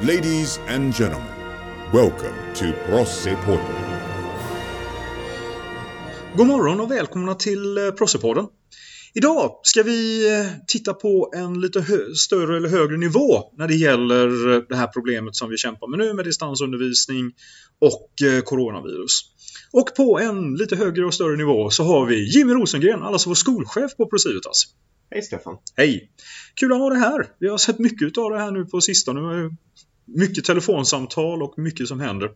Ladies and gentlemen, welcome to Prossepodden. God morgon och välkomna till eh, Prossepodden. Idag ska vi eh, titta på en lite hö- större eller högre nivå när det gäller eh, det här problemet som vi kämpar med nu med distansundervisning och coronavirus. Och på en lite högre och större nivå så har vi Jimmy Rosengren, alltså vår skolchef på Procivitas. Hej Stefan! Hej! Kul att ha dig här. Vi har sett mycket av det här nu på sistone. Mycket telefonsamtal och mycket som händer.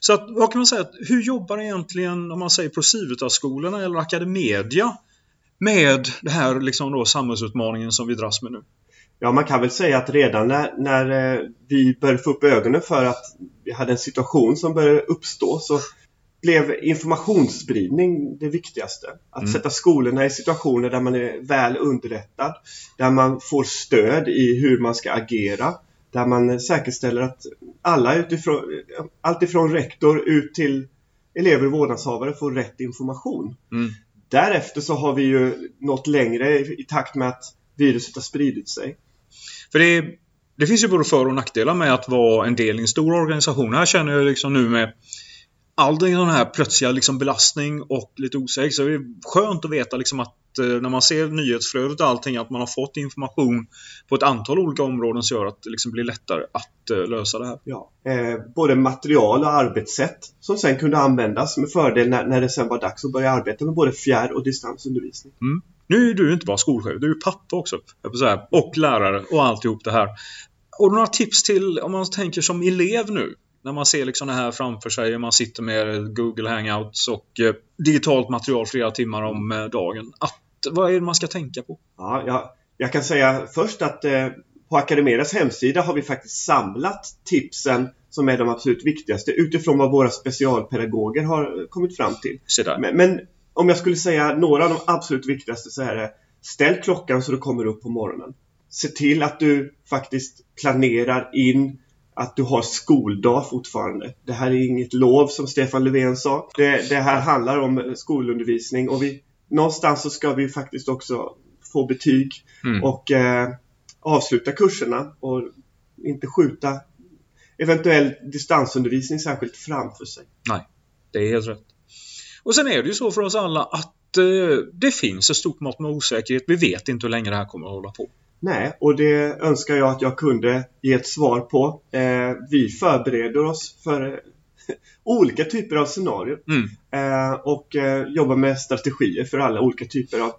Så att, vad kan man säga? Hur jobbar egentligen, om man säger Procivitas-skolorna eller Academedia med det här liksom då, samhällsutmaningen som vi dras med nu? Ja, man kan väl säga att redan när, när eh, vi började få upp ögonen för att vi hade en situation som började uppstå så blev informationsspridning det viktigaste. Att Mm. sätta skolorna i situationer där man är väl underrättad, där man får stöd i hur man ska agera, där man säkerställer att alla utifrån, allt ifrån rektor ut till elever och vårdnadshavare får rätt information. Mm. Därefter så har vi ju nått längre i, i takt med att viruset har spridit sig. För det, det finns ju både för och nackdelar med att vara en del i en stor organisation. Här känner jag liksom nu med all den här plötsliga liksom belastning och lite osäkerhet så är det skönt att veta liksom att eh, när man ser nyhetsflödet och allting att man har fått information på ett antal olika områden som gör att det liksom blir lättare att eh, lösa det här. Ja, eh, både material och arbetssätt som sen kunde användas med fördel när, när det sen var dags att börja arbeta med både fjärr och distansundervisning. Nu är du inte bara skolchef, du är pappa också. Och lärare och alltihop det här. Och några tips till om man tänker som elev nu? När man ser liksom det här framför sig, man sitter med Google Hangouts och eh, digitalt material flera timmar om eh, dagen. Att, vad är det man ska tänka på? Ja, jag, jag kan säga först att eh, på Academeras hemsida har vi faktiskt samlat tipsen som är de absolut viktigaste utifrån vad våra specialpedagoger har kommit fram till. Men, men om jag skulle säga några av de absolut viktigaste så är det Ställ klockan så du kommer upp på morgonen. Se till att du faktiskt planerar in att du har skoldag fortfarande. Det här är inget lov som Stefan Löfven sa. Det, det här handlar om skolundervisning och vi, någonstans så ska vi faktiskt också få betyg Mm. och eh, avsluta kurserna och inte skjuta eventuell distansundervisning särskilt framför sig. Det är helt rätt. Och sen är det ju så för oss alla att eh, det finns ett stort mått med osäkerhet. Vi vet inte hur länge det här kommer att hålla på. Nej, och det önskar jag att jag kunde ge ett svar på. Eh, vi förbereder oss för eh, olika typer av scenarier Mm. eh, och eh, jobbar med strategier för alla olika typer av,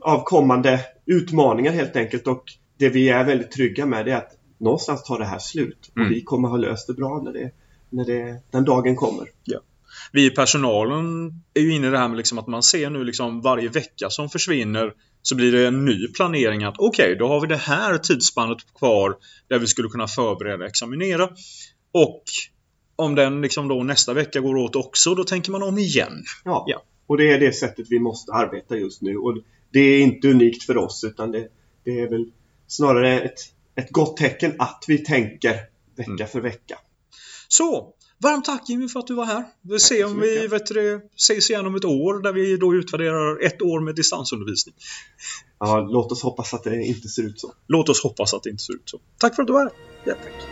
av kommande utmaningar helt enkelt. Och det vi är väldigt trygga med är att någonstans tar det här slut och Mm. vi kommer ha löst det bra när, det, när det, den dagen kommer. Vi i personalen är ju inne i det här med liksom att man ser nu liksom varje vecka som försvinner så blir det en ny planering att okej, då har vi det här tidsspannet kvar där vi skulle kunna förbereda och examinera. Och om den liksom då nästa vecka går åt också, då tänker man om igen. Ja. Ja. Och det är det sättet vi måste arbeta just nu. Och det är inte unikt för oss utan det, det är väl snarare ett, ett gott tecken att vi tänker vecka Mm. för vecka. Så, varmt tack Jimmy för att du var här. Vi Tack ser om vi vet du, ses igen om ett år där vi då utvärderar ett år med distansundervisning. Ja, låt oss hoppas att det inte ser ut så. Låt oss hoppas att det inte ser ut så. Tack för att du var här. Ja, tack.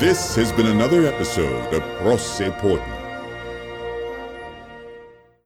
This has been another episode of Prossepodden.